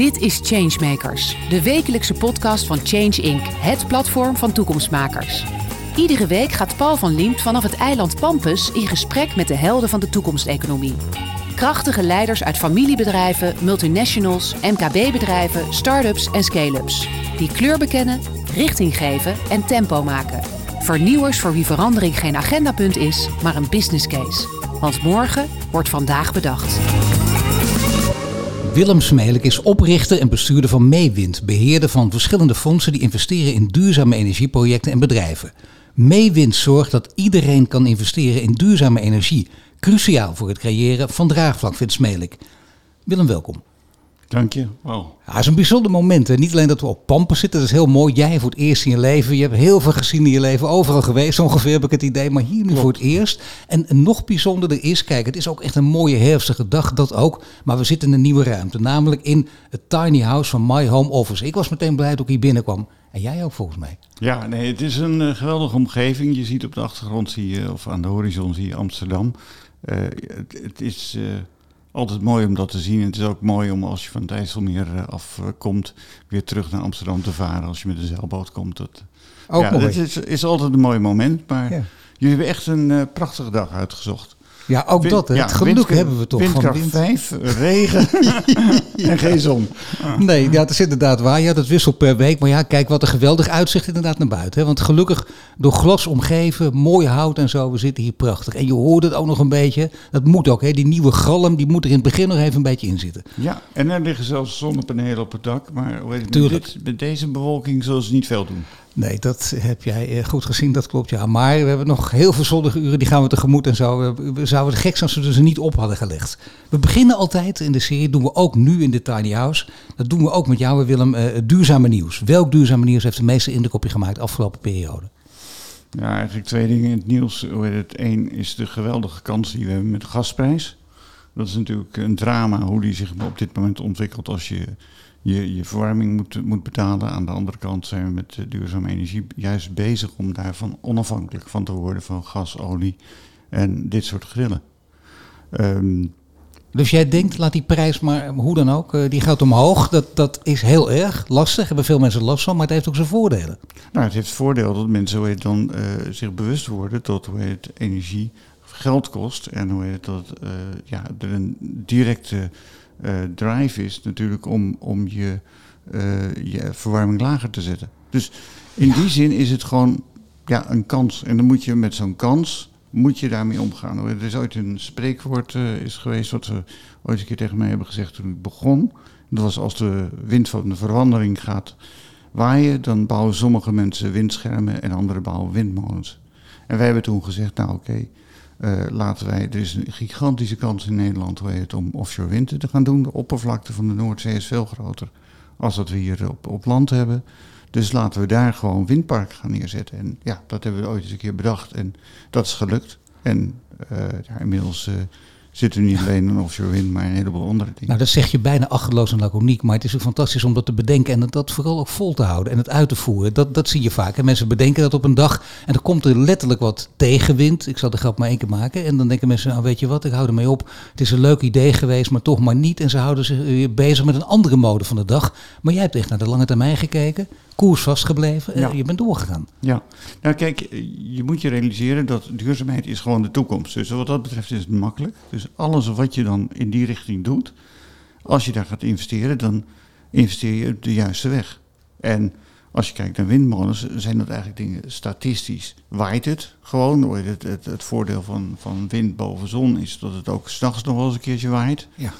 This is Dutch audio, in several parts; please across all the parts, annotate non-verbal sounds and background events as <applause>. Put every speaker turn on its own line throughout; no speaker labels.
Dit is Changemakers, de wekelijkse podcast van Change Inc., het platform van toekomstmakers. Iedere week gaat Paul van Liemt vanaf het eiland Pampus in gesprek met de helden van de toekomsteconomie. Krachtige leiders uit familiebedrijven, multinationals, MKB-bedrijven, start-ups en scale-ups. Die kleur bekennen, richting geven en tempo maken. Vernieuwers voor wie verandering geen agendapunt is, maar een business case. Want morgen wordt vandaag bedacht.
Willem Smelik is oprichter en bestuurder van Meewind, beheerder van verschillende fondsen die investeren in duurzame energieprojecten en bedrijven. Meewind zorgt dat iedereen kan investeren in duurzame energie, cruciaal voor het creëren van draagvlak, vindt Smelik. Willem, welkom.
Dank je. Wow.
Ja, het is een bijzonder moment. Hè? Niet alleen dat we op Pampen zitten, dat is heel mooi. Jij voor het eerst in je leven. Je hebt heel veel gezien in je leven, overal geweest ongeveer heb ik het idee. Maar hier nu voor het eerst. En nog bijzonderder is, kijk, het is ook echt een mooie herfstige dag, dat ook. Maar we zitten in een nieuwe ruimte, namelijk in het tiny house van My Home Office. Ik was meteen blij dat ik hier binnenkwam. En jij ook volgens mij.
Ja, nee, het is een uh, geweldige omgeving. Je ziet op de achtergrond, zie je, of aan de horizon zie je Amsterdam. Uh, het, het, is... Uh, altijd mooi om dat te zien. En het is ook mooi om als je van het IJsselmeer afkomt, weer terug naar Amsterdam te varen. Als je met een zeilboot komt. Dat,
ook
ja,
mooi.
Het is, is, altijd een mooi moment. Maar ja. jullie hebben echt een uh, prachtige dag uitgezocht.
Ja, ook
Wind,
dat. Hè.
ja,
het geluk
windkracht-
hebben we toch
Windkracht
van wind.
5, regen <laughs> en geen zon. <laughs>
Nee, ja, het is inderdaad waar. Ja, dat wisselt per week. Maar ja, kijk wat een geweldig uitzicht inderdaad naar buiten. Hè. Want gelukkig door glas omgeven, mooi hout en zo, we zitten hier prachtig. En je hoort het ook nog een beetje. Dat moet ook, hè. Die nieuwe galm, die moet er in het begin nog even een beetje in zitten.
Ja, en er liggen zelfs zonnepanelen op het dak. Maar hoe heet het,
Tuurlijk.
met, dit, met deze bewolking zullen ze niet veel doen.
Nee, dat heb jij eh, goed gezien, dat klopt ja. Maar we hebben nog heel veel zonnige uren, die gaan we tegemoet en zo. We- We zouden het gek zijn als we ze niet op hadden gelegd. We beginnen altijd in de serie, doen we ook nu in de Tiny House. Dat doen we ook met jou, Willem, het duurzame nieuws. Welk duurzame nieuws heeft de meeste indruk op je gemaakt de afgelopen periode?
Ja, eigenlijk twee dingen in het nieuws. Het? Eén is de geweldige kans die we hebben met de gasprijs. Dat is natuurlijk een drama hoe die zich op dit moment ontwikkelt als je je, je verwarming moet, moet betalen. Aan de andere kant zijn we met eh, duurzame energie juist bezig om daarvan onafhankelijk van te worden van gas, olie en dit soort grillen. Ehm,
Dus jij denkt, laat die prijs maar, hoe dan ook, eh, die gaat omhoog. Dat, dat is heel erg lastig, hebben veel mensen last van, maar het heeft ook zijn voordelen.
Nou, het heeft het voordeel dat mensen hoe heet dan, eh, zich bewust worden dat hoe heet het, energie geld kost. En hoe heet het, dat eh, ja, er een directe drive is natuurlijk om, om je, je verwarming lager te zetten. Dus in die zin is het gewoon ja, een kans. En dan moet je met zo'n kans, moet je daarmee omgaan. Er is ooit een spreekwoord eh, is geweest wat ze ooit een keer tegen mij hebben gezegd toen ik begon. Dat was als de wind van de verandering gaat waaien, dan bouwen sommige mensen windschermen en anderen bouwen windmolens. En wij hebben toen gezegd, nou oké, eh, laten wij, er is een gigantische kans in Nederland om offshore wind te gaan doen. De oppervlakte van de Noordzee is veel groter als dat we hier op, op land hebben. Dus laten we daar gewoon windparken gaan neerzetten. En ja, dat hebben we ooit eens een keer bedacht en dat is gelukt. En eh, ja, inmiddels eh, zitten we niet alleen in offshore wind, maar een heleboel andere dingen.
Nou, dat zeg je bijna achterloos en laconiek, maar het is ook fantastisch om dat te bedenken en dat, vooral ook vol te houden en het uit te voeren. Dat, dat zie je vaak. En mensen bedenken dat op een dag en dan komt er letterlijk wat tegenwind. Ik zal de grap maar één keer maken. En dan denken mensen, nou weet je wat, ik hou ermee op. Het is een leuk idee geweest, maar toch maar niet. En ze houden zich weer bezig met een andere mode van de dag. Maar jij hebt echt naar de lange termijn gekeken, koers vastgebleven en
Ja.
je bent doorgegaan.
Ja, nou kijk, je moet je realiseren dat duurzaamheid is gewoon de toekomst. Dus wat dat betreft is het makkelijk. Dus alles wat je dan in die richting doet, als je daar gaat investeren, dan investeer je op de juiste weg. En als je kijkt naar windmolens, zijn dat eigenlijk dingen statistisch. Waait het gewoon. Het, het, het voordeel van, van wind boven zon is dat het ook s'nachts nog wel eens een keertje waait.
Ja.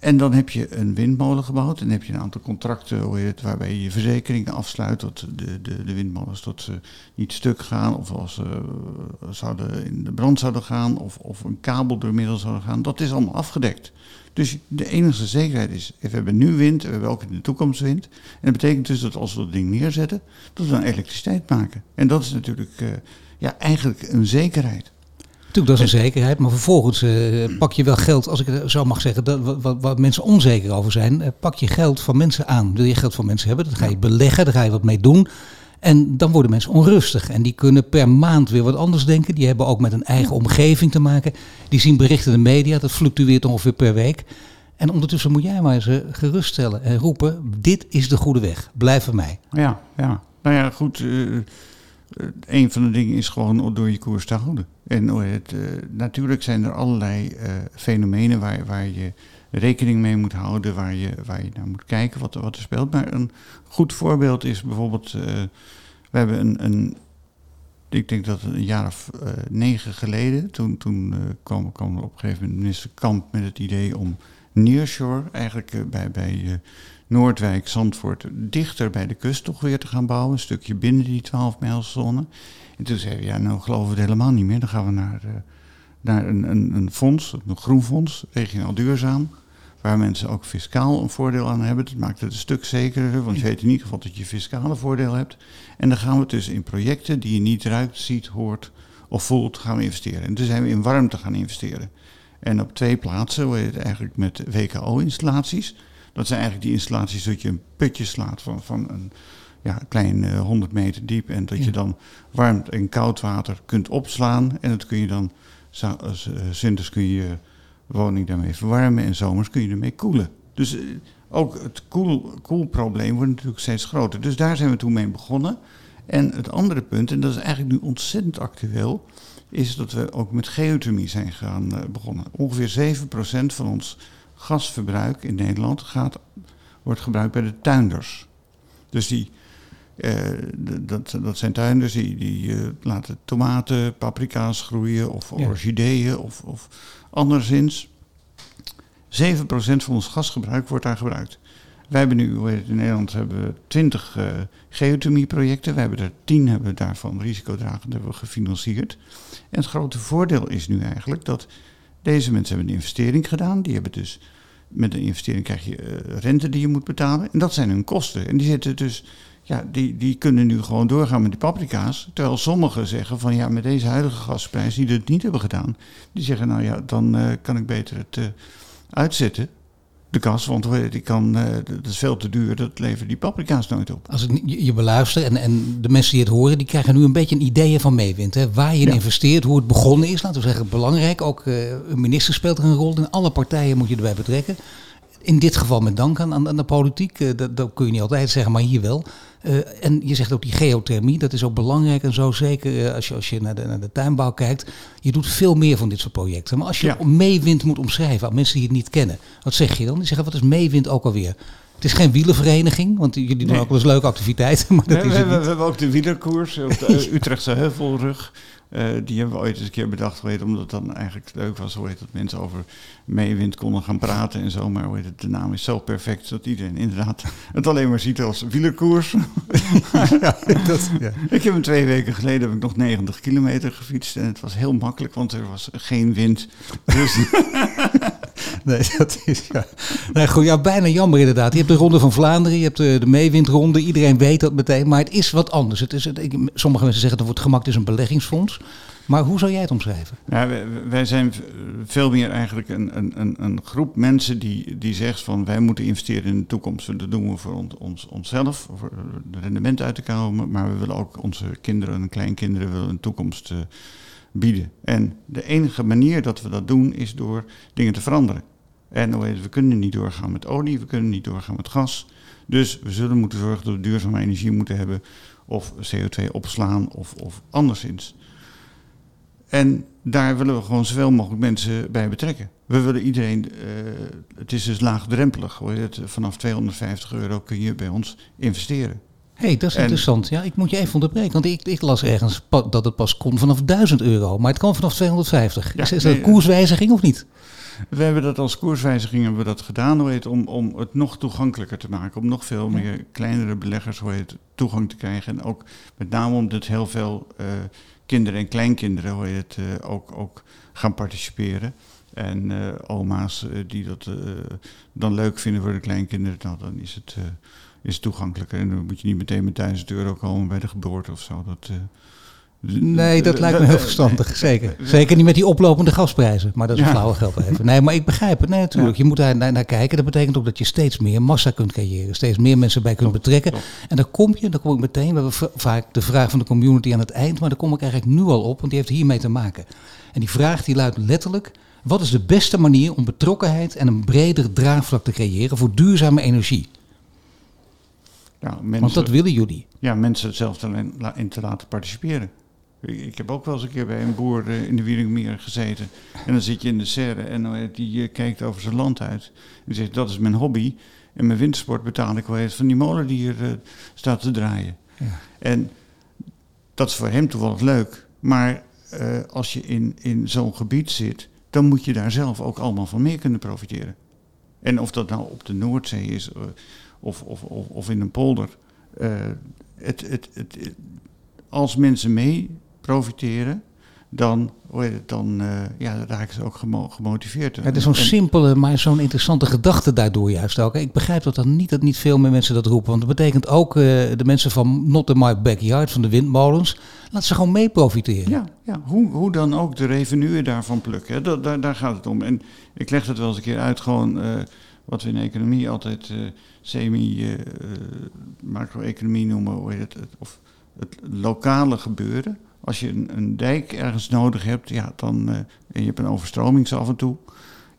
En dan heb je een windmolen gebouwd en heb je een aantal contracten waarbij je je verzekeringen afsluit dat de, de, de windmolens tot ze niet stuk gaan of als ze eh, zouden in de brand zouden gaan of, of een kabel door middel zouden gaan. Dat is allemaal afgedekt. Dus de enige zekerheid is, we hebben nu wind, we hebben ook in de toekomst wind. En dat betekent dus dat als we dat ding neerzetten, dat we dan elektriciteit maken. En dat is natuurlijk eh, ja, eigenlijk een zekerheid.
Natuurlijk, dat is een zekerheid, maar vervolgens eh, pak je wel geld, als ik het zo mag zeggen, dat, wat, mensen onzeker over zijn, eh, pak je geld van mensen aan. Wil je geld van mensen hebben, dan ga je beleggen, daar ga je wat mee doen. En dan worden mensen onrustig en die kunnen per maand weer wat anders denken. Die hebben ook met een eigen omgeving te maken. Die zien berichten in de media, dat fluctueert ongeveer per week. En ondertussen moet jij maar ze geruststellen en roepen, dit is de goede weg, blijf bij mij.
Ja, ja. Nou ja, goed. Uh, een van de dingen is gewoon door je koers te houden. En het, uh, natuurlijk zijn er allerlei fenomenen waar, waar je rekening mee moet houden, waar je, waar je naar moet kijken wat, wat er speelt. Maar een goed voorbeeld is bijvoorbeeld, we hebben een, een ik denk dat een jaar of negen geleden, toen, toen kwam, kwam op een gegeven moment minister Kamp met het idee om nearshore, eigenlijk bij, bij Noordwijk, Zandvoort, dichter bij de kust toch weer te gaan bouwen. Een stukje binnen die 12 mijlzone. En toen zeiden we, ja, nou geloven we het helemaal niet meer. Dan gaan we naar, naar een, een, een fonds, een groen fonds, regionaal duurzaam waar mensen ook fiscaal een voordeel aan hebben. Dat maakt het een stuk zekerder, want je weet in ieder geval dat je fiscale voordeel hebt. En dan gaan we dus in projecten die je niet ruikt, ziet, hoort of voelt, gaan we investeren. En toen zijn we in warmte gaan investeren. En op twee plaatsen, hoe heet het eigenlijk met WKO-installaties. Dat zijn eigenlijk die installaties dat je een putje slaat van, van een ja, klein uh, 100 meter diep. En dat je dan warm en koud water kunt opslaan. En dat kun je dan, winters kun je woning daarmee verwarmen en zomers kun je ermee koelen. Dus eh, ook het koel, koelprobleem wordt natuurlijk steeds groter. Dus daar zijn we toen mee begonnen. En het andere punt, en dat is eigenlijk nu ontzettend actueel, is dat we ook met geothermie zijn gaan uh, begonnen. Ongeveer 7% van ons gasverbruik in Nederland gaat, wordt gebruikt bij de tuinders. Dus die, uh, dat, dat zijn tuinders die, die uh, laten tomaten, paprika's groeien of ja. orchideeën of, of anderszins. 7% van ons gasgebruik wordt daar gebruikt. Wij hebben nu, in Nederland hebben we 20 uh, geothermieprojecten. We hebben er 10 hebben daarvan risicodragend hebben we gefinancierd. En het grote voordeel is nu eigenlijk dat deze mensen hebben een investering gedaan. Die hebben dus met een investering krijg je uh, rente die je moet betalen. En dat zijn hun kosten. En die zitten dus, ja, die, die kunnen nu gewoon doorgaan met die paprika's. Terwijl sommigen zeggen van ja, met deze huidige gasprijs die het niet hebben gedaan. Die zeggen nou ja, dan uh, kan ik beter het uh, uitzetten. De kas, want die kan, uh, dat is veel te duur, dat levert die paprika's nooit op.
Als ik je beluister en, en de mensen die het horen, die krijgen nu een beetje een idee van meewind. Hè? Waar je in ja. investeert, hoe het begonnen is, laten we zeggen, belangrijk. Ook uh, een minister speelt er een rol in, alle partijen moet je erbij betrekken. In dit geval met dank aan, aan de politiek, uh, dat, dat kun je niet altijd zeggen, maar hier wel. Uh, en je zegt ook die geothermie, dat is ook belangrijk en zo zeker uh, als je, als je naar, de, naar de tuinbouw kijkt. Je doet veel meer van dit soort projecten. Maar als je ja. meewind moet omschrijven aan mensen die het niet kennen, wat zeg je dan? Die zeggen, wat is meewind ook alweer? Het is geen wielenvereniging, want jullie doen nee. ook wel eens leuke activiteiten. <laughs> Maar dat
nee,
is
we, we hebben ook de wielerkoers op de <laughs> Utrechtse Heuvelrug. Uh, die hebben we ooit eens een keer bedacht, weet, omdat het dan eigenlijk leuk was, hoe heet dat mensen over meewind konden gaan praten en zo. Maar hoe heet het, de naam is zo perfect dat iedereen inderdaad <laughs> het alleen maar ziet als wielerkoers. <laughs> ja, dat, ja. Ik heb hem twee weken geleden heb ik nog 90 kilometer gefietst en het was heel makkelijk, want er was geen wind. Dus <laughs>
nee, dat is ja. Nee, goed, ja, bijna jammer inderdaad. Je hebt de Ronde van Vlaanderen, je hebt de, de meewindronde. Iedereen weet dat meteen, maar het is wat anders. Het is, het, ik, sommige mensen zeggen dat wordt gemak, het is een beleggingsfonds. Maar hoe zou jij het omschrijven?
Wij, zijn veel meer eigenlijk een, een, een, groep mensen die, die zegt van wij moeten investeren in de toekomst. Dat doen we voor ons, ons, onszelf, voor het rendement uit te komen. Maar we willen ook onze kinderen en kleinkinderen willen een toekomst uh, bieden. En de enige manier dat we dat doen is door dingen te veranderen. En we kunnen niet doorgaan met olie, we kunnen niet doorgaan met gas. Dus we zullen moeten zorgen dat we duurzame energie moeten hebben. Of CO2 opslaan of, of anderszins. En daar willen we gewoon zoveel mogelijk mensen bij betrekken. We willen iedereen, uh, het is dus laagdrempelig. Hoor. Het, vanaf 250 euro kun je bij ons investeren.
Hé, hey, dat is en, interessant. Ja, ik moet je even onderbreken, want ik, ik las ergens dat het pas kon vanaf 1000 euro, maar het kan vanaf 250. Ja, is, is dat nee, een koerswijziging of niet?
We hebben dat als koerswijziging hebben we dat gedaan, hoe heet, om, om het nog toegankelijker te maken. Om nog veel meer kleinere beleggers hoe heet, toegang te krijgen. En ook met name omdat heel veel uh, kinderen en kleinkinderen hoe heet, uh, ook, ook gaan participeren. En uh, oma's die dat dan leuk vinden voor de kleinkinderen, nou, dan is het, is het toegankelijker. En dan moet je niet meteen met 1000 euro komen bij de geboorte of zo. Dat,
Nee, dat lijkt me heel verstandig. Zeker. Zeker niet met die oplopende gasprijzen. Maar dat is een ja. flauwe geld even. Nee, maar ik begrijp het. Nee, natuurlijk. Ja. Je moet daar naar, naar, kijken. Dat betekent ook dat je steeds meer massa kunt creëren. Steeds meer mensen bij kunt betrekken. En dan kom je, dan kom ik meteen. We hebben vaak de vraag van de community aan het eind. Maar daar kom ik eigenlijk nu al op. Want die heeft hiermee te maken. En die vraag die luidt letterlijk. Wat is de beste manier om betrokkenheid en een breder draagvlak te creëren voor duurzame energie?
Ja, mensen,
Want dat willen jullie.
ja, mensen zelf in te laten participeren. Ik heb ook wel eens een keer bij een boer eh, in de Wieringmeer gezeten. En dan zit je in de serre en eh, die eh, kijkt over zijn land uit. En zegt, dat is mijn hobby. En mijn wintersport betaal ik wel eens van die molen die hier staat te draaien.
Ja.
En dat is voor hem toevallig leuk. Maar als je in, in zo'n gebied zit, dan moet je daar zelf ook allemaal van mee kunnen profiteren. En of dat nou op de Noordzee is of, of, of, of in een polder. het, het, het- als mensen mee profiteren, dan, het, dan eh, ja, raken ze ook gemo- gemotiveerd.
Het is zo'n simpele, maar zo'n interessante gedachte daardoor juist ook. Ik begrijp dat dan niet dat niet veel meer mensen dat roepen. Want dat betekent ook eh, de mensen van Not in My Backyard, van de windmolens, laat ze gewoon mee profiteren.
Ja, ja hoe, hoe dan ook de revenue daarvan plukken. Hè? Dat, daar, daar gaat het om. En ik leg het wel eens een keer uit, gewoon eh, wat we in economie altijd eh, semi-macro-economie noemen, hoe heet het, het- of het lokale gebeuren. Als je een, een dijk ergens nodig hebt, ja, dan, eh, en je hebt een overstroming zo af en toe.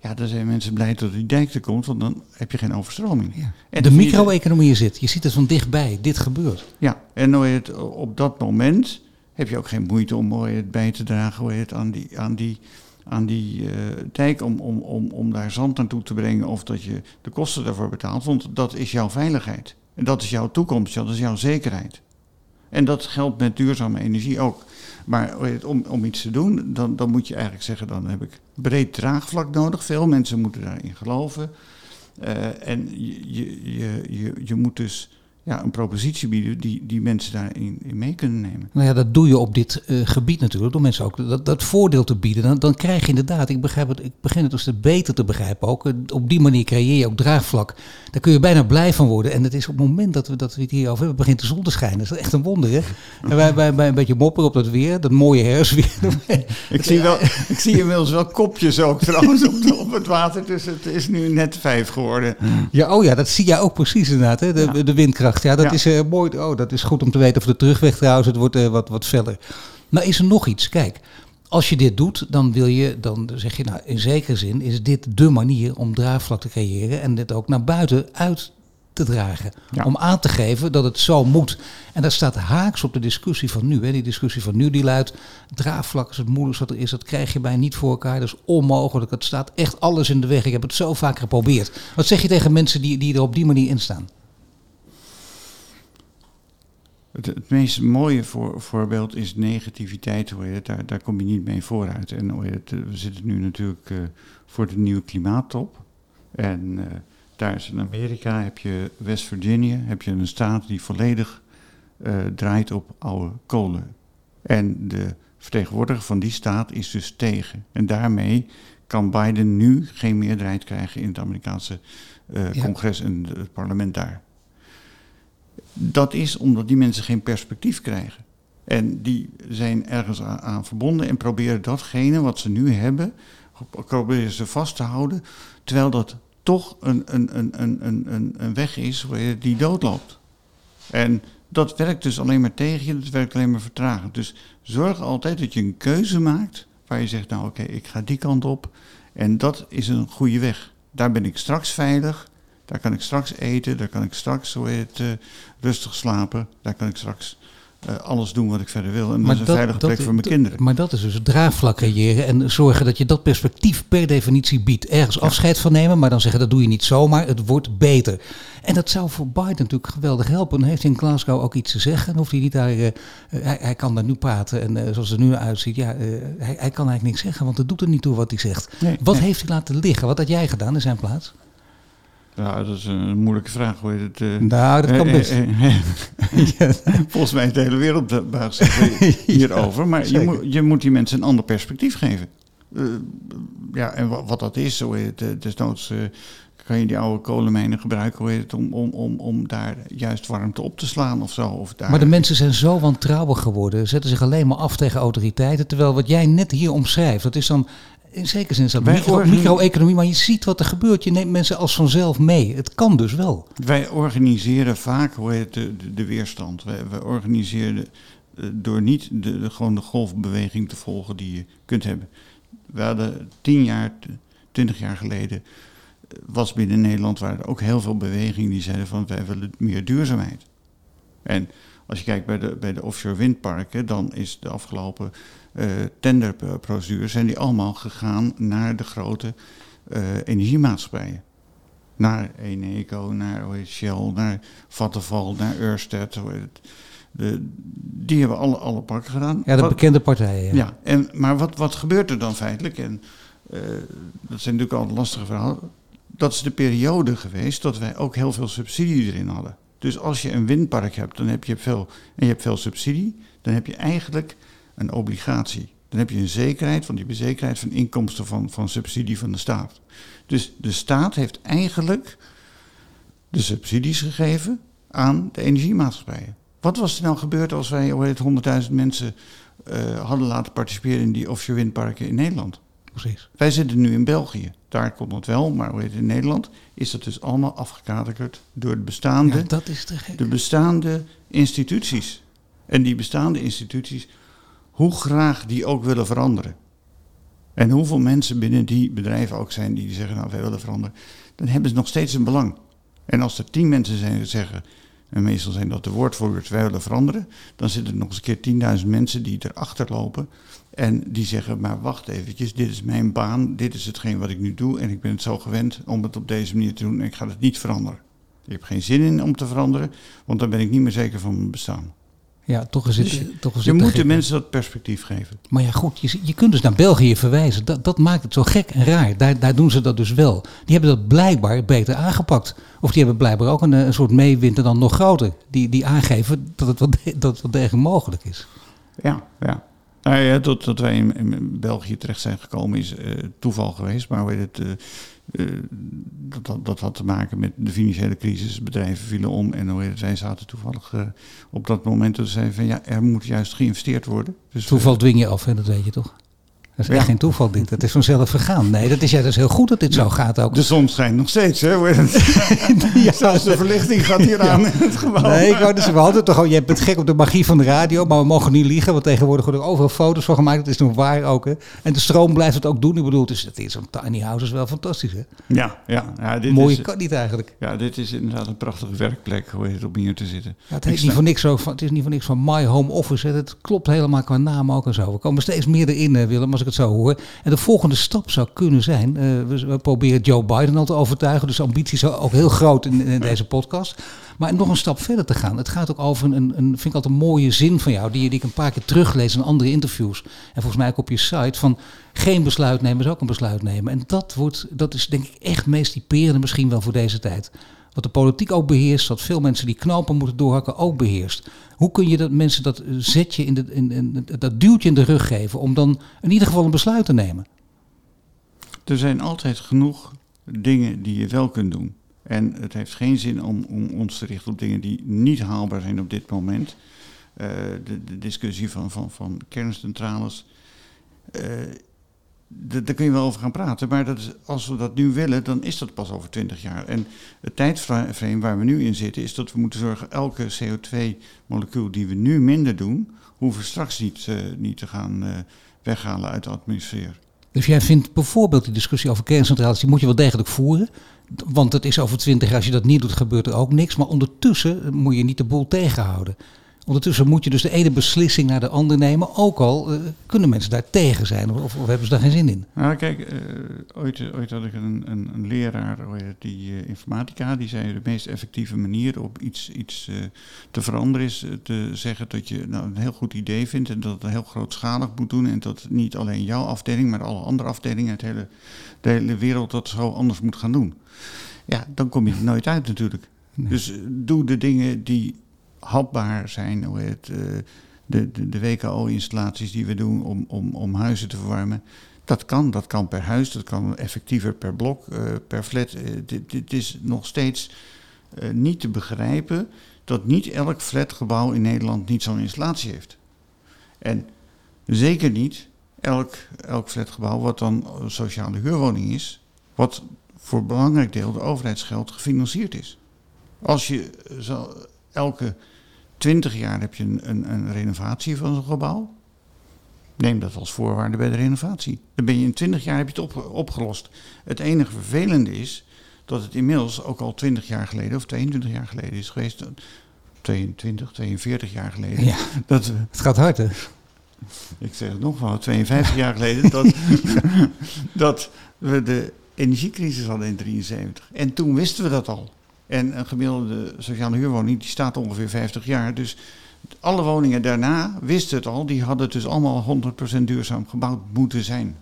Ja, dan zijn mensen blij dat die dijk er komt, want dan heb je geen overstroming.
Ja.
En
de micro-economie zit. Je ziet het van dichtbij. Dit gebeurt.
Ja, en het, op dat moment heb je ook geen moeite om het, bij te dragen hoe het, aan die, aan die, aan die eh, dijk om, om, om, om daar zand naartoe te brengen of dat je de kosten daarvoor betaalt. Want dat is jouw veiligheid. En dat is jouw toekomst, dat is jouw zekerheid. En dat geldt met duurzame energie ook. Maar om, om iets te doen, dan, dan moet je eigenlijk zeggen, dan heb ik breed draagvlak nodig. Veel mensen moeten daarin geloven. Eh, en je, je, je, je moet dus ja, een propositie bieden die, die mensen daarin in mee kunnen nemen.
Nou ja, dat doe je op dit eh, gebied natuurlijk. Door mensen ook dat, dat voordeel te bieden. Dan, dan krijg je inderdaad, ik, begrijp het, ik begin het dus te beter te begrijpen ook. eh, Op die manier creëer je ook draagvlak. Daar kun je bijna blij van worden. En het is op het moment dat we, dat we het hier over hebben, begint de zon te schijnen. Dat is echt een wonder, hè? En wij, wij, wij een beetje mopperen op dat weer, dat mooie herfstweer. <laughs>
Ik zie, wel, <laughs> ik zie inmiddels wel kopjes ook trouwens op, de- op het water. Dus het is nu net vijf geworden.
Ja, oh ja, dat zie jij ook precies inderdaad, hè? De,
Ja.
de windkracht. Ja, dat
Ja.
is eh, mooi. Oh, dat is goed om te weten. Voor de terugweg trouwens, het wordt eh, wat, wat feller. Maar is er nog iets? Kijk, als je dit doet, dan wil je, dan zeg je, nou, in zekere zin is dit de manier om draagvlak te creëren en dit ook naar buiten uit te dragen.
Ja.
Om aan te geven dat het zo moet. En dat staat haaks op de discussie van nu. Hè. Die discussie van nu die luidt, draagvlak is het moeilijkste wat er is. Dat krijg je bij niet voor elkaar. Dat is onmogelijk. Het staat echt alles in de weg. Ik heb het zo vaak geprobeerd. Wat zeg je tegen mensen die, die er op die manier in staan?
Het, het meest mooie voor, voorbeeld is negativiteit. Heet het, daar, daar kom je niet mee vooruit. En eh, we zitten nu natuurlijk eh, voor de nieuwe klimaattop. En eh, daar is in Amerika, heb je West Virginia, heb je een staat die volledig draait op oude kolen. En de vertegenwoordiger van die staat is dus tegen. En daarmee kan Biden nu geen meerderheid krijgen in het Amerikaanse
Ja.
congres en het parlement daar. Dat is omdat die mensen geen perspectief krijgen. En die zijn ergens aan, verbonden en proberen datgene wat ze nu hebben, proberen ze vast te houden, terwijl dat toch een, een, een, een, een, een, weg is die doodloopt. En dat werkt dus alleen maar tegen je, dat werkt alleen maar vertragend. Dus zorg altijd dat je een keuze maakt waar je zegt, nou oké, ik ga die kant op en dat is een goede weg. Daar ben ik straks veilig, daar kan ik straks eten, daar kan ik straks hoe heet eh, rustig slapen, daar kan ik straks eh, alles doen wat ik verder wil. En dat is een veilige plek voor mijn kinderen.
Maar dat is dus het draagvlak creëren en zorgen dat je dat perspectief per definitie biedt. Ergens afscheid van nemen, maar dan zeggen dat doe je niet zomaar, het wordt beter. En dat zou voor Biden natuurlijk geweldig helpen. Dan heeft hij in Glasgow ook iets te zeggen. Dan hoeft hij niet daar, eh, hij, hij kan daar nu praten en zoals het er nu uitziet, ja, hij, hij kan eigenlijk niks zeggen, want het doet er niet toe wat hij zegt.
Nee,
Wat
nee.
heeft hij laten liggen? Wat had jij gedaan in zijn plaats?
Ja, dat is een moeilijke vraag. Hoe heet het, eh,
Nou, dat kan
eh,
best.
eh, eh, <laughs> Volgens mij is de hele wereld buigt <laughs> zich hierover. Maar je moet, je moet die mensen een ander perspectief geven. Ja, en wat, wat dat is, zo heet het, desnoods kan je die oude kolenmijnen gebruiken hoe heet het, om, om, om, om daar juist warmte op te slaan of zo. Of daar,
Maar de mensen zijn zo wantrouwig geworden, zetten zich alleen maar af tegen autoriteiten. Terwijl wat jij net hier omschrijft, dat is dan in zekere zin is dat micro- micro-economie, maar je ziet wat er gebeurt. Je neemt mensen als vanzelf mee. Het kan dus wel.
Wij organiseren vaak hoe heet de, de, de weerstand. Wij, wij organiseren eh, door niet de, de- gewoon de golfbeweging te volgen die je kunt hebben. we hadden tien jaar, twintig jaar geleden, was binnen Nederland waren er ook heel veel bewegingen die zeiden van wij willen meer duurzaamheid. En als je kijkt bij de, bij de offshore windparken, dan is de afgelopen uh, tenderprocedures zijn die allemaal gegaan naar de grote uh, energiemaatschappijen. Naar Eneco, naar Shell, naar Vattenfall, naar Ørsted. De, die hebben alle, alle parken gedaan.
Ja, de bekende partijen.
Ja, ja en, maar wat, wat gebeurt er dan feitelijk? En uh, dat zijn natuurlijk al lastige verhalen. Dat is de periode geweest dat wij ook heel veel subsidie erin hadden. Dus als je een windpark hebt, dan heb je veel, en je hebt veel subsidie, dan heb je eigenlijk een obligatie. Dan heb je een zekerheid van die bezekerheid van inkomsten van, van subsidie van de staat. Dus de staat heeft eigenlijk de subsidies gegeven aan de energiemaatschappijen. Wat was er nou gebeurd als wij 100.000 mensen uh, hadden laten participeren in die offshore windparken in Nederland?
Precies.
Wij zitten nu in België. Daar komt het wel, maar hoe heet in Nederland is dat dus allemaal afgekaderd door de bestaande,
ja, dat is
de bestaande instituties. En die bestaande instituties, hoe graag die ook willen veranderen. En hoeveel mensen binnen die bedrijven ook zijn die zeggen, nou wij willen veranderen, dan hebben ze nog steeds een belang. En als er tien mensen zijn die zeggen, en meestal zijn dat de woordvoerders, wij willen veranderen, dan zitten er nog eens een keer 10.000 mensen die erachter lopen en die zeggen, maar wacht eventjes, dit is mijn baan, dit is hetgeen wat ik nu doe en ik ben het zo gewend om het op deze manier te doen en ik ga het niet veranderen. Ik heb geen zin in om te veranderen, want dan ben ik niet meer zeker van mijn bestaan.
Ja, toch is het.
Dus
toch is
je
het
moet de mensen dat perspectief geven.
Maar ja, goed, je, je kunt dus naar België verwijzen. Dat, dat maakt het zo gek en raar. Daar, daar doen ze dat dus wel. Die hebben dat blijkbaar beter aangepakt. Of die hebben blijkbaar ook een, een soort meewind en dan nog groter. Die, die aangeven dat het wel, <laughs> dat het wel degelijk mogelijk is.
Ja, ja. Nou ja, dat, dat wij in, in België terecht zijn gekomen is uh, toeval geweest. Maar heet het, uh, uh, dat, dat, dat, had te maken met de financiële crisis. Bedrijven vielen om en hoe zij zaten toevallig op dat moment dat ze zeiden van ja, er moet juist geïnvesteerd worden.
Dus, Toeval dwing je af, hè, dat weet je toch? Dat is echt geen toeval dit. Dat is vanzelf vergaan. Nee, dat is, ja, dat is heel goed dat dit zo gaat ook.
De zon schijnt nog steeds, hè? <laughs> <laughs> ja, Zelfs de verlichting gaat hier <laughs> aan in het gebouw.
Nee, ik wou dus, we hadden toch al, je bent gek op de magie van de radio, maar we mogen niet liegen, want tegenwoordig worden er overal foto's van gemaakt. Dat is nog waar ook, hè? En de stroom blijft het ook doen. Ik bedoel, is, het is zo'n tiny house is wel fantastisch, hè?
Ja, ja. ja dit
Mooie
is,
kan niet eigenlijk.
Ja, dit is inderdaad een prachtige werkplek, hoe heet het, om hier te zitten.
Ja, het, heet niet voor niks zo, van, het is niet voor niks van My Home Office. Hè. Het klopt helemaal qua naam ook en zo. We komen steeds meer erin, Willem, als ik het zo hoor. En de volgende stap zou kunnen zijn, uh, we, we, proberen Joe Biden al te overtuigen, dus ambitie is ook heel groot in, in, deze podcast. Maar nog een stap verder te gaan. Het gaat ook over een, een vind ik altijd een mooie zin van jou, die, die ik een paar keer teruglees in andere interviews. En volgens mij ook op je site, van geen besluit nemen is ook een besluit nemen. En dat, wordt, dat is denk ik echt meest typerende misschien wel voor deze tijd. Wat de politiek ook beheerst, wat veel mensen die knopen moeten doorhakken ook beheerst. Hoe kun je dat mensen dat zetje, in de, in, in, dat duwtje in de rug geven om dan in ieder geval een besluit te nemen?
Er zijn altijd genoeg dingen die je wel kunt doen. En het heeft geen zin om, om ons te richten op dingen die niet haalbaar zijn op dit moment. Uh, de, discussie van, van, van kerncentrales. Uh, daar kun je wel over gaan praten, maar dat als we dat nu willen, dan is dat pas over twintig jaar. En het tijdframe waar we nu in zitten, is dat we moeten zorgen elke CO2-molecuul die we nu minder doen, hoeven we straks niet, uh, niet te gaan uh, weghalen uit de atmosfeer.
Dus jij vindt bijvoorbeeld die discussie over kerncentrales, die moet je wel degelijk voeren. Want het is over twintig jaar, als je dat niet doet, gebeurt er ook niks. Maar ondertussen moet je niet de boel tegenhouden. Ondertussen moet je dus de ene beslissing naar de andere nemen. Ook al uh, kunnen mensen daar tegen zijn of, of, hebben ze daar geen zin in.
Nou kijk, uh, ooit, ooit had ik een, een, een leraar, die uh, informatica, die zei de meest effectieve manier om iets, iets te veranderen is te zeggen dat je nou, een heel goed idee vindt en dat het heel grootschalig moet doen. En dat niet alleen jouw afdeling, maar alle andere afdelingen, het hele, de hele wereld dat zo anders moet gaan doen. Ja, dan kom je er nooit uit natuurlijk. Nee. Dus doe de dingen die hapbaar zijn. Hoe heet, uh, de, de, de WKO-installaties die we doen om, om, om huizen te verwarmen. Dat kan, dat kan per huis, dat kan effectiever per blok, uh, per flat. Uh, dit, dit, is nog steeds niet te begrijpen dat niet elk flatgebouw in Nederland niet zo'n installatie heeft. En zeker niet elk, elk flatgebouw wat dan sociale huurwoning is, wat voor een belangrijk deel de overheidsgeld gefinancierd is. Als je elke 20 jaar heb je een, een, een renovatie van zo'n gebouw. Neem dat als voorwaarde bij de renovatie. Dan ben je in 20 jaar heb je het op, opgelost. Het enige vervelende is dat het inmiddels ook al 20 jaar geleden of 22 jaar geleden is geweest. 22, 42 jaar geleden.
Ja,
dat, we-
het gaat hard hè.
ik zeg het nog wel, 52 jaar geleden, dat, <laughs> dat we de energiecrisis hadden in 73. En toen wisten we dat al. En een gemiddelde sociale huurwoning die staat ongeveer 50 jaar. Dus alle woningen daarna wisten het al. Die hadden dus allemaal 100% duurzaam gebouwd moeten zijn.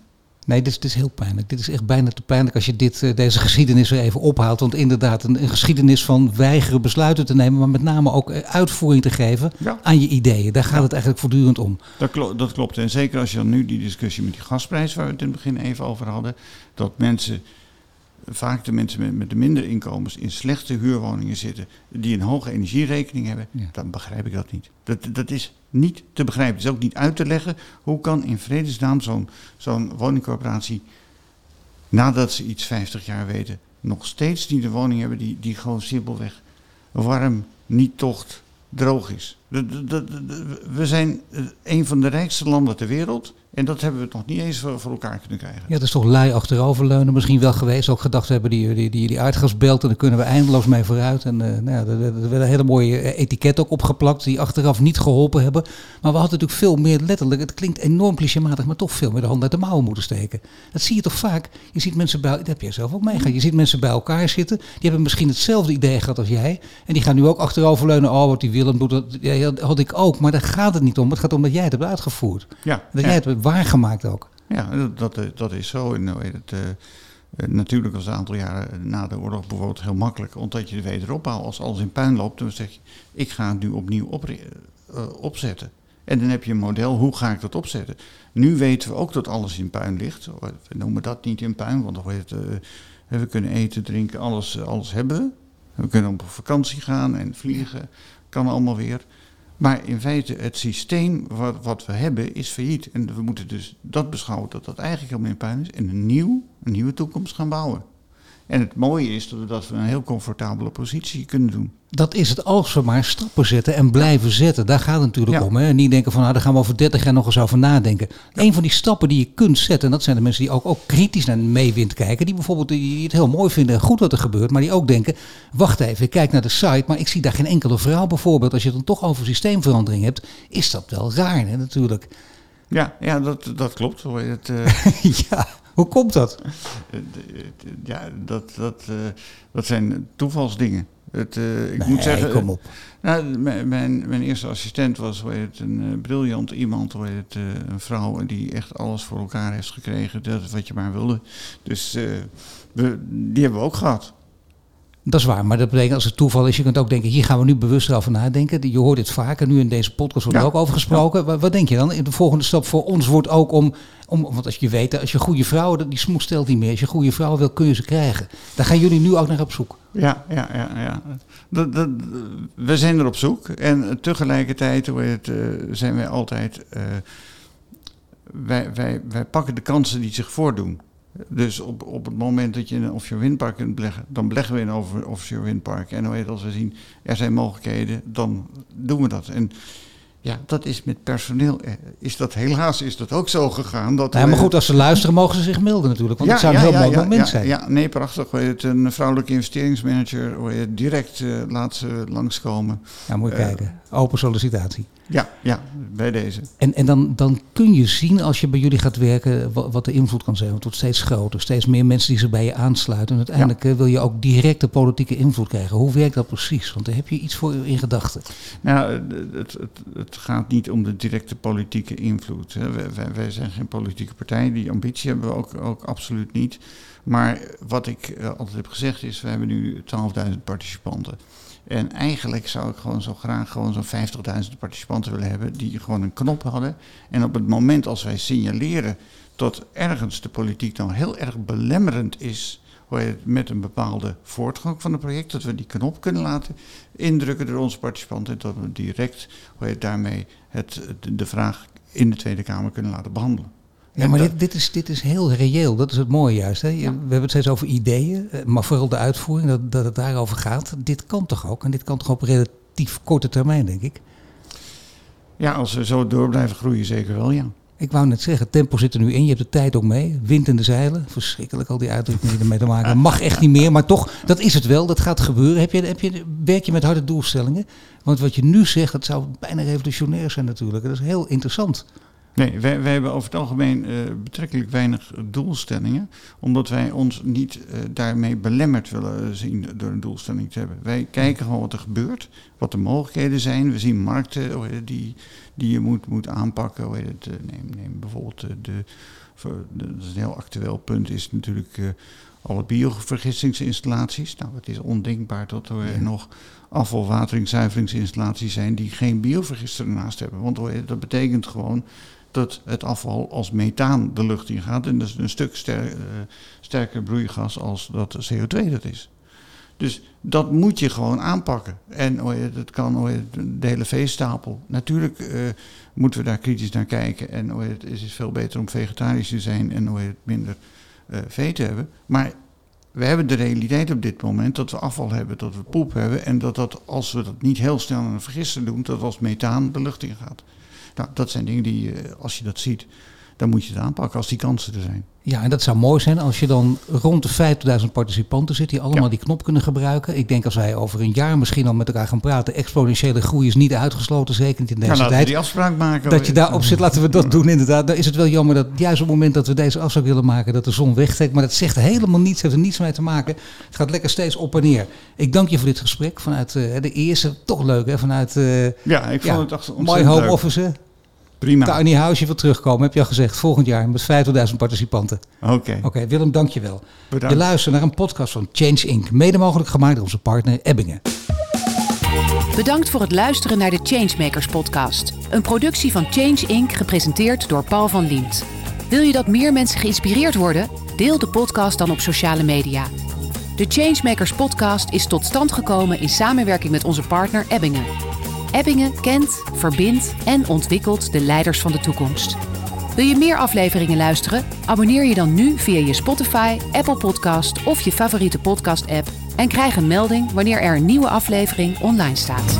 Nee, dit is, dit is heel pijnlijk. Dit is echt bijna te pijnlijk als je dit, eh, deze geschiedenis weer even ophaalt. Want inderdaad, een, een geschiedenis van weigeren besluiten te nemen, maar met name ook eh, uitvoering te geven
Ja.
aan je ideeën. Daar gaat
Ja.
het eigenlijk voortdurend om.
Dat, klo- dat klopt. En zeker als je dan nu die discussie met die gasprijs, waar we het in het begin even over hadden, dat mensen, vaak de mensen met, met de minder inkomens, in slechte huurwoningen zitten, die een hoge energierekening hebben,
Ja.
dan begrijp ik dat niet. Dat, dat is niet te begrijpen. Het is ook niet uit te leggen. Hoe kan in vredesnaam zo'n zo'n woningcorporatie, nadat ze iets 50 jaar weten, nog steeds niet een woning hebben die, die gewoon simpelweg warm, niet tocht, droog is. We zijn een van de rijkste landen ter wereld en dat hebben we nog niet eens voor, voor elkaar kunnen krijgen.
Ja, dat is toch lui achteroverleunen misschien wel geweest. Ook gedacht hebben die, die, die, die aardgasbelt en daar kunnen we eindeloos mee vooruit. En eh, nou ja, er, er werden hele mooie eh, etiket ook opgeplakt die achteraf niet geholpen hebben. Maar we hadden natuurlijk veel meer letterlijk, het klinkt enorm clichématig, maar toch veel meer de hand uit de mouwen moeten steken. Dat zie je toch vaak. Je ziet mensen bij, dat heb jij zelf ook meegemaakt. Je ziet mensen bij elkaar zitten, die hebben misschien hetzelfde idee gehad als jij. En die gaan nu ook achteroverleunen. Oh, wat die Willem doet, dat ja, had ik ook. Maar daar gaat het niet om. Het gaat om dat jij het hebt uitgevoerd.
Ja,
Dat jij het waargemaakt ook.
Ja, dat, dat, eh, is zo. En, heet het, eh, eh, natuurlijk was het een aantal jaren na de oorlog bijvoorbeeld heel makkelijk, omdat je er weder opbouwt. Als alles in puin loopt, dan zeg je, ik ga het nu opnieuw eh, opzetten. En dan heb je een model, hoe ga ik dat opzetten? Nu weten we ook dat alles in puin ligt. We noemen dat niet in puin, want het, eh, we kunnen eten, drinken, alles, eh, alles hebben. We kunnen op vakantie gaan en vliegen, kan allemaal weer. Maar in feite, het systeem wat, wat we hebben is failliet. En we moeten dus dat beschouwen dat dat eigenlijk helemaal in puin is. En een, nieuw, een nieuwe toekomst gaan bouwen. En het mooie is dat we een heel comfortabele positie kunnen doen.
Dat is het als we maar stappen zetten en blijven zetten. Daar gaat het natuurlijk
Ja.
om. Hè? En niet denken van nou, daar gaan we over 30 jaar nog eens over nadenken. Een van die stappen die je kunt zetten, en dat zijn de mensen die ook, ook kritisch naar de meewind kijken. Die bijvoorbeeld die het heel mooi vinden en goed wat er gebeurt. Maar die ook denken, wacht even, ik kijk naar de site, maar ik zie daar geen enkele vrouw bijvoorbeeld. Als je het dan toch over systeemverandering hebt, is dat wel raar hè, natuurlijk.
Ja, ja dat, dat klopt. Het, eh, <laughs>
ja, hoe komt dat?
eh, d- ja, dat, dat, eh, dat zijn toevalsdingen. Het, eh, ik
Nee,
moet zeggen,
kom op.
Nou, mijn, mijn, eerste assistent was hoe heet een eh, briljant iemand, hoe heet eh, een vrouw die echt alles voor elkaar heeft gekregen, dat wat je maar wilde. Dus eh, we, die hebben we ook gehad.
Dat is waar, maar dat betekent als het toeval is, je kunt ook denken, hier gaan we nu bewust over nadenken. Je hoort dit vaker, nu in deze podcast wordt er
Ja.
ook over gesproken. Wat, wat denk je dan? De volgende stap voor ons wordt ook om, om want als je weet, als je goede vrouwen, die smoes stelt niet meer. Als je goede vrouwen wil, kun je ze krijgen. Daar gaan jullie nu ook naar op zoek.
Ja, ja, ja. ja. Dat, dat, we zijn er op zoek en tegelijkertijd het, eh, zijn wij altijd, eh, wij, wij, wij pakken de kansen die zich voordoen. Dus op, op het moment dat je een offshore windpark kunt beleggen, dan beleggen we in een offshore windpark. En hoe als we zien er zijn mogelijkheden, dan doen we dat. En ja, dat is met personeel, eh, is dat helaas is dat ook zo gegaan. Dat we-
maar goed, als ze luisteren, mogen ze zich melden natuurlijk. Want het zou een heel mooi moment
ja,
zijn.
Ja, nee, prachtig. Het, een vrouwelijke investeringsmanager direct eh, laat ze langskomen.
Nou, moet je
Eh,
kijken. Open sollicitatie.
Ja, ja, bij deze.
En, en dan, dan kun je zien als je bij jullie gaat werken wa- wat de invloed kan zijn. Want het wordt steeds groter, steeds meer mensen die zich bij je aansluiten. En uiteindelijk eh, wil je ook directe politieke invloed krijgen. Hoe werkt dat precies? Want daar heb je iets voor in gedachten.
Nou, het, het, het gaat niet om de directe politieke invloed. Wij, wij, wij zijn geen politieke partij. Die ambitie hebben we ook, ook absoluut niet. Maar wat ik eh, altijd heb gezegd is, we hebben nu 12.000 participanten. En eigenlijk zou ik gewoon zo graag gewoon zo'n 50.000 participanten willen hebben die gewoon een knop hadden. En op het moment als wij signaleren dat ergens de politiek dan heel erg belemmerend is met een bepaalde voortgang van het project, dat we die knop kunnen laten indrukken door onze participanten en dat we direct hoe daarmee het, de vraag in de Tweede Kamer kunnen laten behandelen.
Ja, maar dit, dit, is, dit is heel reëel. Dat is het mooie juist. Hè?
Ja.
We hebben het steeds over ideeën, eh, maar vooral de uitvoering, dat, dat het daarover gaat. Dit kan toch ook? En dit kan toch op relatief korte termijn, denk ik.
Ja, als we zo door blijven groeien, zeker wel, ja.
Ik wou net zeggen, tempo zit er nu in. Je hebt de tijd ook mee. Wind in de zeilen. Verschrikkelijk al die uitdrukkingen die ermee te maken. Mag echt niet meer. Maar toch, dat is het wel. Dat gaat gebeuren. Heb je, heb je, werk je met harde doelstellingen? Want wat je nu zegt, dat zou bijna revolutionair zijn natuurlijk. Dat is heel interessant.
Nee, wij, wij hebben over het algemeen uh, betrekkelijk weinig doelstellingen, omdat wij ons niet uh, daarmee belemmerd willen zien door een doelstelling te hebben. Wij kijken gewoon wat er gebeurt, wat de mogelijkheden zijn. We zien markten die, die je moet, moet aanpakken. Hoe heet het, neem, neem bijvoorbeeld de, de, dat is een heel actueel punt, is natuurlijk alle biovergistingsinstallaties. Nou, het is ondenkbaar dat er ja. nog afvalwateringszuiveringsinstallaties zijn die geen biovergister ernaast hebben. Want dat betekent gewoon dat het afval als methaan de lucht in gaat. En dat is een stuk uh, sterker broeigas als dat CO2 dat is. Dus dat moet je gewoon aanpakken. En oh dat kan oh de hele veestapel. Natuurlijk uh, moeten we daar kritisch naar kijken. En oh het is veel beter om vegetarisch te zijn en ja, minder uh, vee te hebben. Maar we hebben de realiteit op dit moment dat we afval hebben, dat we poep hebben. En dat dat, als we dat niet heel snel aan een vergister doen, dat als methaan de lucht in gaat. Nou, dat zijn dingen die, als je dat ziet, dan moet je het aanpakken als die kansen er zijn.
Ja, en dat zou mooi zijn als je dan rond de 50.000 participanten zit die allemaal ja. die knop kunnen gebruiken. Ik denk als wij over een jaar misschien al met elkaar gaan praten, exponentiële groei is niet uitgesloten, zeker niet in deze
ja,
tijd.
die afspraak maken.
Dat je daarop zit, laten we dat doen inderdaad. Dan is het wel jammer dat juist op het moment dat we deze afspraak willen maken, dat de zon wegtrekt. Maar dat zegt helemaal niets, heeft er niets mee te maken. Het gaat lekker steeds op en neer. Ik dank je voor dit gesprek vanuit uh, de eerste, toch leuk hè, vanuit uh,
ja, ik vond het echt
My Home leuk. Office.
Prima.
Tiny House, je wil terugkomen, heb je al gezegd. Volgend jaar met 50.000 participanten.
Oké.
Oké, okay, Willem, dank je wel. Je luistert naar een podcast van Change Inc. Mede mogelijk gemaakt door onze partner Ebbingen.
Bedankt voor het luisteren naar de Changemakers podcast. Een productie van Change Inc. gepresenteerd door Paul van Liemt. Wil je dat meer mensen geïnspireerd worden? Deel de podcast dan op sociale media. De Changemakers podcast is tot stand gekomen in samenwerking met onze partner Ebbingen. Ebbingen kent, verbindt en ontwikkelt de leiders van de toekomst. Wil je meer afleveringen luisteren? Abonneer je dan nu via je Spotify, Apple Podcast of je favoriete podcast-app en krijg een melding wanneer er een nieuwe aflevering online staat.